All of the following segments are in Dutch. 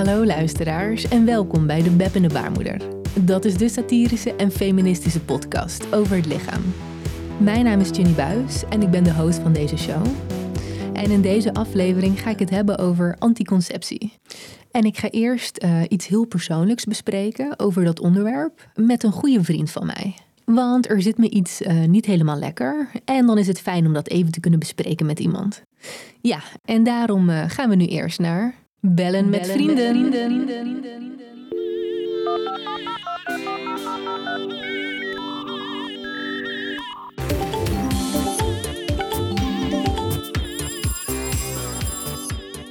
Hallo luisteraars en welkom bij de Beb en de Baarmoeder. Dat is de satirische en feministische podcast over het lichaam. Mijn naam is Jenny Buis en ik ben de host van deze show. En in deze aflevering ga ik het hebben over anticonceptie. En ik ga eerst uh, iets heel persoonlijks bespreken over dat onderwerp met een goede vriend van mij. Want er zit me iets uh, niet helemaal lekker en dan is het fijn om dat even te kunnen bespreken met iemand. Ja, en daarom uh, gaan we nu eerst naar Bellen met vrienden.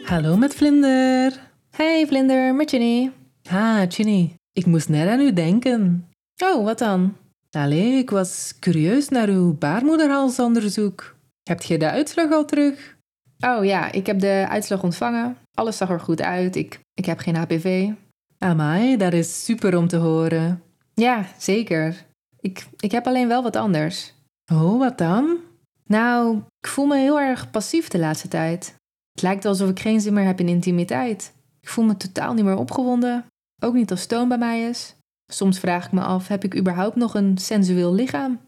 Hallo met Vlinder. Hey Vlinder, met Ginny. Ha, Ginny. Ik moest net aan u denken. Oh, wat dan? Allee, ik was curieus naar uw baarmoederhalsonderzoek. Hebt je de uitslag al terug? Oh ja, ik heb de uitslag ontvangen. Alles zag er goed uit. Ik, ik heb geen HPV. Amai, dat is super om te horen. Ja, zeker. Ik, ik heb alleen wel wat anders. Oh, wat dan? Nou, ik voel me heel erg passief de laatste tijd. Het lijkt alsof ik geen zin meer heb in intimiteit. Ik voel me totaal niet meer opgewonden. Ook niet als stoom bij mij is. Soms vraag ik me af, heb ik überhaupt nog een sensueel lichaam?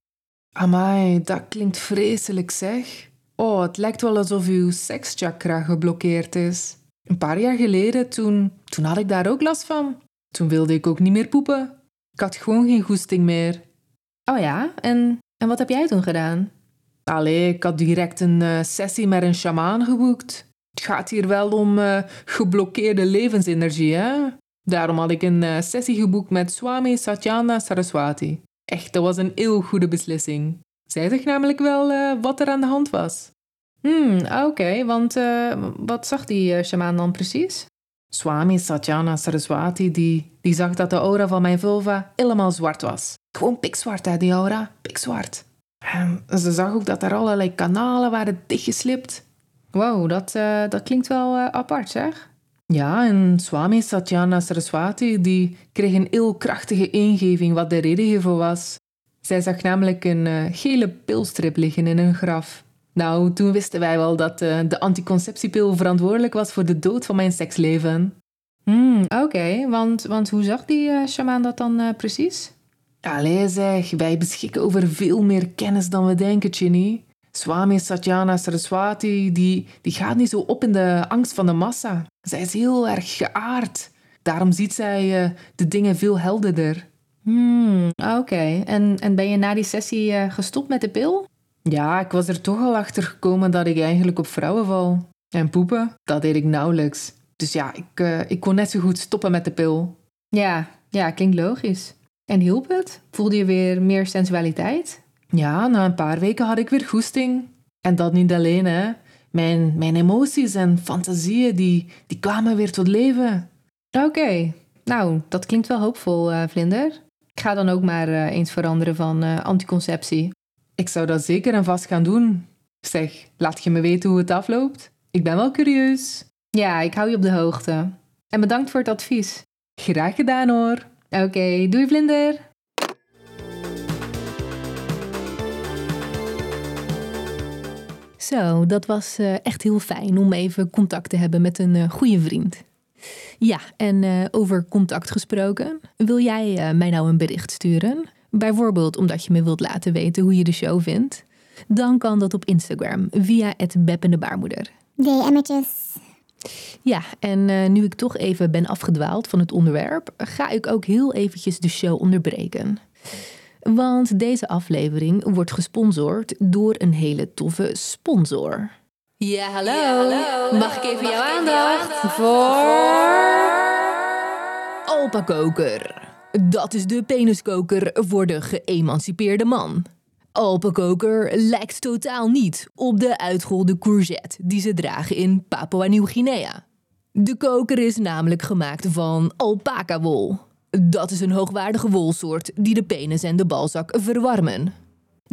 Amai, dat klinkt vreselijk zeg. Oh, het lijkt wel alsof uw sekschakra geblokkeerd is. Een paar jaar geleden, toen, toen had ik daar ook last van. Toen wilde ik ook niet meer poepen. Ik had gewoon geen goesting meer. Oh ja, en, en wat heb jij toen gedaan? Allee, ik had direct een uh, sessie met een shamaan geboekt. Het gaat hier wel om uh, geblokkeerde levensenergie, hè? Daarom had ik een uh, sessie geboekt met Swami Satyana Saraswati. Echt, dat was een heel goede beslissing. Zij zegt namelijk wel uh, wat er aan de hand was. Hmm, oké, okay, want uh, wat zag die uh, shamaan dan precies? Swami Satyana Saraswati, die, die zag dat de aura van mijn vulva helemaal zwart was. Gewoon pikzwart, hè, die aura. Pikzwart. En ze zag ook dat er allerlei kanalen waren dichtgeslipt. Wow, dat, dat klinkt wel apart, zeg. Ja, en Swami Satyana Saraswati die kreeg een heel krachtige ingeving wat de reden hiervoor was. Zij zag namelijk een uh, gele pilstrip liggen in een graf. Nou, toen wisten wij wel dat uh, de anticonceptiepil verantwoordelijk was voor de dood van mijn seksleven. Hmm, oké, okay. want, want hoe zag die uh, shamaan dat dan precies? Allee zeg, wij beschikken over veel meer kennis dan we denken, Ginny. Swami Satyana Saraswati, die, die gaat niet zo op in de angst van de massa. Zij is heel erg geaard. Daarom ziet zij uh, de dingen veel helderder. Hmm, oké. En, en ben je na die sessie uh, gestopt met de pil? Ja, ik was er toch al achter gekomen dat ik eigenlijk op vrouwen val. En poepen, dat deed ik nauwelijks. Dus ja, ik, uh, ik kon net zo goed stoppen met de pil. Ja, ja, klinkt logisch. En hielp het? Voelde je weer meer sensualiteit? Ja, na een paar weken had ik weer goesting. En dat niet alleen, hè. Mijn, mijn emoties en fantasieën, die, die kwamen weer tot leven. Oké, okay. nou, dat klinkt wel hoopvol, uh, Vlinder. Ik ga dan ook maar uh, eens veranderen van uh, anticonceptie. Ik zou dat zeker en vast gaan doen. Zeg, laat je me weten hoe het afloopt. Ik ben wel curieus. Ja, ik hou je op de hoogte. En bedankt voor het advies. Graag gedaan hoor. Oké, okay, doei Vlinder. Zo, dat was uh, echt heel fijn om even contact te hebben met een goede vriend. Ja, en uh, over contact gesproken, wil jij mij nou een bericht sturen? Bijvoorbeeld omdat je me wilt laten weten hoe je de show vindt? Dan kan dat op Instagram via het Beppende Baarmoeder. DM'tjes. Ja, en nu ik toch even ben afgedwaald van het onderwerp, ga ik ook heel eventjes de show onderbreken. Want deze aflevering wordt gesponsord door een hele toffe sponsor. Ja, hallo. Mag ik even jouw aandacht? Voor... Koker. Dat is de peniskoker voor de geëmancipeerde man. Koker lijkt totaal niet op de uitgeholde courgette die ze dragen in Papua Nieuw-Guinea. De koker is namelijk gemaakt van alpaca-wol. Dat is een hoogwaardige wolsoort die de penis en de balzak verwarmen.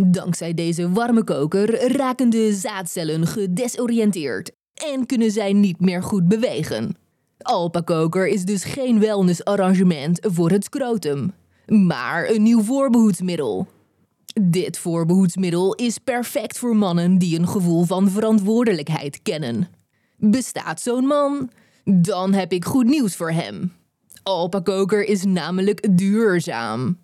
Dankzij deze warme koker raken de zaadcellen gedesoriënteerd en kunnen zij niet meer goed bewegen. Alpakoker is dus geen wellnessarrangement voor het scrotum, maar een nieuw voorbehoedsmiddel. Dit voorbehoedsmiddel is perfect voor mannen die een gevoel van verantwoordelijkheid kennen. Bestaat zo'n man? Dan heb ik goed nieuws voor hem. Alpakoker is namelijk duurzaam.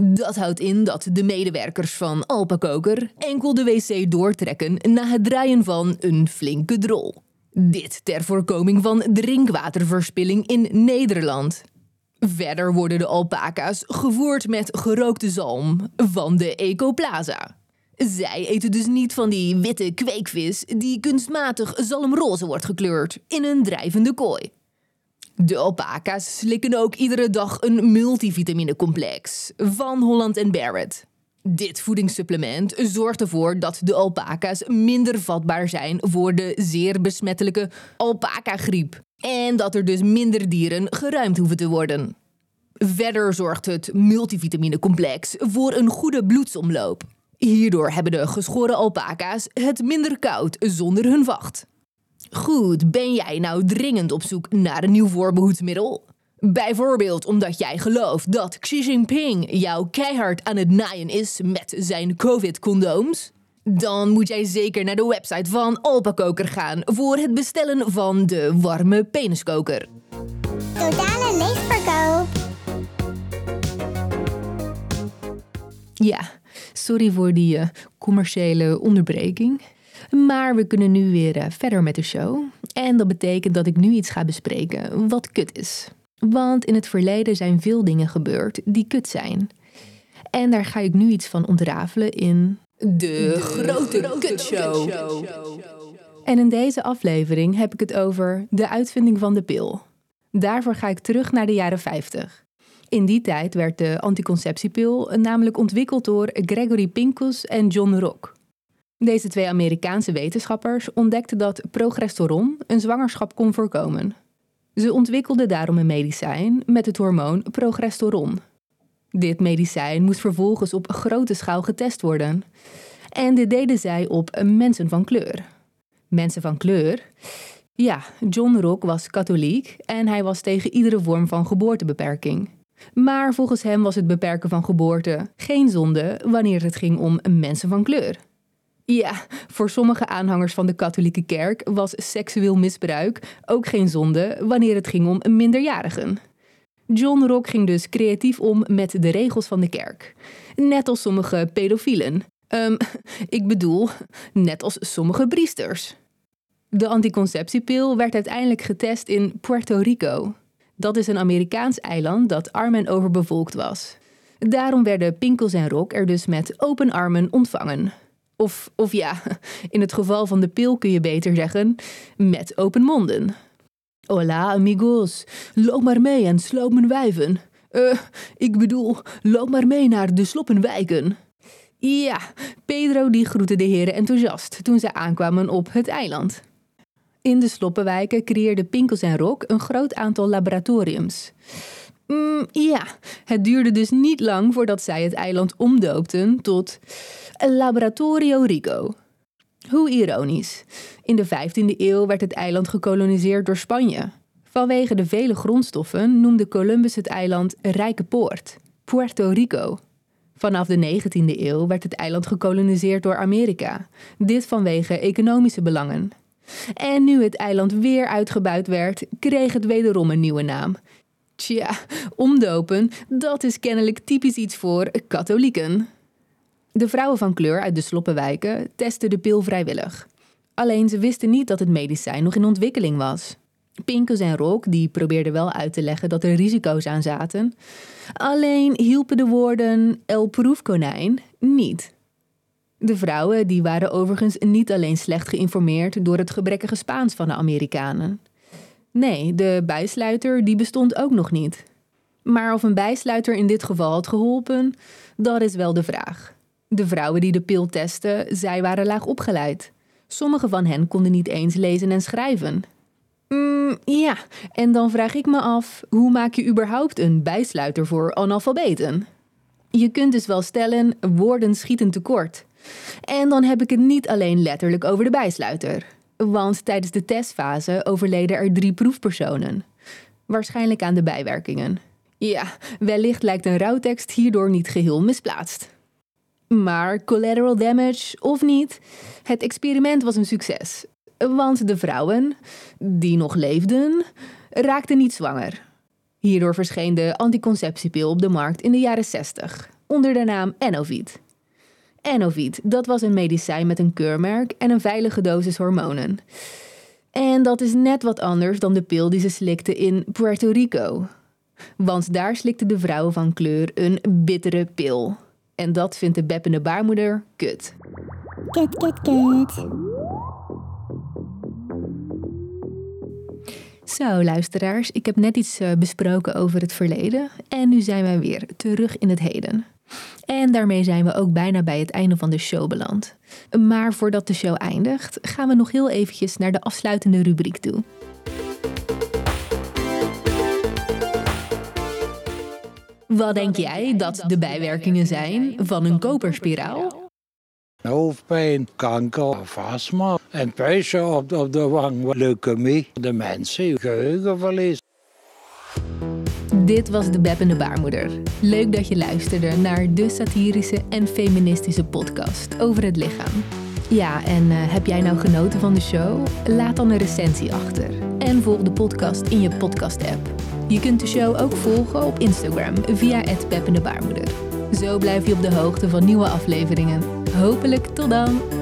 Dat houdt in dat de medewerkers van Alpakoker enkel de wc doortrekken na het draaien van een flinke drol. Dit ter voorkoming van drinkwaterverspilling in Nederland. Verder worden de alpaca's gevoerd met gerookte zalm van de Ecoplaza. Zij eten dus niet van die witte kweekvis die kunstmatig zalmroze wordt gekleurd in een drijvende kooi. De alpaca's slikken ook iedere dag een multivitamine-complex van Holland Barrett. Dit voedingssupplement zorgt ervoor dat de alpaca's minder vatbaar zijn voor de zeer besmettelijke alpaca-griep. En dat er dus minder dieren geruimd hoeven te worden. Verder zorgt het multivitamine-complex voor een goede bloedsomloop. Hierdoor hebben de geschoren alpaca's het minder koud zonder hun vacht. Goed, ben jij nou dringend op zoek naar een nieuw voorbehoedsmiddel? Bijvoorbeeld omdat jij gelooft dat Xi Jinping jou keihard aan het naaien is met zijn COVID-condooms? Dan moet jij zeker naar de website van Alpakoker gaan voor het bestellen van de warme peniskoker. Totale leegverkoop. Ja, sorry voor die uh, commerciële onderbreking. Maar we kunnen nu weer uh, verder met de show. En dat betekent dat ik nu iets ga bespreken wat kut is. Want in het verleden zijn veel dingen gebeurd die kut zijn. En daar ga ik nu iets van ontrafelen in de, de grote, grote kutshow. En in deze aflevering heb ik het over de uitvinding van de pil. Daarvoor ga ik terug naar de jaren 50. In die tijd werd de anticonceptiepil namelijk ontwikkeld door Gregory Pincus en John Rock. Deze twee Amerikaanse wetenschappers ontdekten dat progesteron een zwangerschap kon voorkomen. Ze ontwikkelden daarom een medicijn met het hormoon progesteron. Dit medicijn moest vervolgens op grote schaal getest worden. En dit deden zij op mensen van kleur. Mensen van kleur? Ja, John Rock was katholiek en hij was tegen iedere vorm van geboortebeperking. Maar volgens hem was het beperken van geboorte geen zonde wanneer het ging om mensen van kleur. Ja, voor sommige aanhangers van de katholieke kerk was seksueel misbruik ook geen zonde wanneer het ging om minderjarigen. John Rock ging dus creatief om met de regels van de kerk. Net als sommige pedofielen. Um, ik bedoel, net als sommige priesters. De anticonceptiepil werd uiteindelijk getest in Puerto Rico. Dat is een Amerikaans eiland dat arm en overbevolkt was. Daarom werden Pinkels en Rock er dus met open armen ontvangen. Of, of ja, in het geval van de pil kun je beter zeggen, met open monden. Hola amigos, loop maar mee en sloop mijn wijven. Eh, ik bedoel, loop maar mee naar de sloppenwijken. Ja, Pedro die groette de heren enthousiast toen ze aankwamen op het eiland. In de sloppenwijken creëerde Pinkels en Rock een groot aantal laboratoriums. Mm, ja, het duurde dus niet lang voordat zij het eiland omdoopten tot Laboratorio Rico. Hoe ironisch. In de 15e eeuw werd het eiland gekoloniseerd door Spanje. Vanwege de vele grondstoffen noemde Columbus het eiland Rijke Poort, Puerto Rico. Vanaf de 19e eeuw werd het eiland gekoloniseerd door Amerika, dit vanwege economische belangen. En nu het eiland weer uitgebuit werd, kreeg het wederom een nieuwe naam. Tja, omdopen, dat is kennelijk typisch iets voor katholieken. De vrouwen van kleur uit de sloppenwijken testen de pil vrijwillig. Alleen ze wisten niet dat het medicijn nog in ontwikkeling was. Pinkus en Rock die probeerden wel uit te leggen dat er risico's aan zaten. Alleen hielpen de woorden El proefkonijn niet. De vrouwen die waren overigens niet alleen slecht geïnformeerd door het gebrekkige Spaans van de Amerikanen. Nee, de bijsluiter die bestond ook nog niet. Maar of een bijsluiter in dit geval had geholpen, dat is wel de vraag. De vrouwen die de pil testen, zij waren laag opgeleid. Sommige van hen konden niet eens lezen en schrijven. Mm, ja, en dan vraag ik me af, hoe maak je überhaupt een bijsluiter voor analfabeten? Je kunt dus wel stellen, woorden schieten tekort. En dan heb ik het niet alleen letterlijk over de bijsluiter. Want tijdens de testfase overleden er drie proefpersonen. Waarschijnlijk aan de bijwerkingen. Ja, wellicht lijkt een rouwtekst hierdoor niet geheel misplaatst. Maar collateral damage of niet, het experiment was een succes. Want de vrouwen, die nog leefden, raakten niet zwanger. Hierdoor verscheen de anticonceptiepil op de markt in de jaren 60 onder de naam Enovid. Enovid, dat was een medicijn met een keurmerk en een veilige dosis hormonen. En dat is net wat anders dan de pil die ze slikte in Puerto Rico. Want daar slikte de vrouw van kleur een bittere pil. En dat vindt de beppende baarmoeder kut. Kut, kut, kut. Zo, luisteraars, ik heb net iets eh, besproken over het verleden. En nu zijn wij weer terug in het heden. En daarmee zijn we ook bijna bij het einde van de show beland. Maar voordat de show eindigt, gaan we nog heel eventjes naar de afsluitende rubriek toe. Wat denk jij dat de bijwerkingen zijn van een koperspiraal? Hoofdpijn, kanker, astma en op, op de wang, leukemie, dementie, geheugenverlies. Dit was de Beppende Baarmoeder. Leuk dat je luisterde naar de satirische en feministische podcast over het lichaam. Ja, en eh, heb jij nou genoten van de show? Laat dan een recensie achter. En volg de podcast in je podcast-app. Je kunt de show ook volgen op Instagram via het Baarmoeder. Zo blijf je op de hoogte van nieuwe afleveringen. Hopelijk tot dan!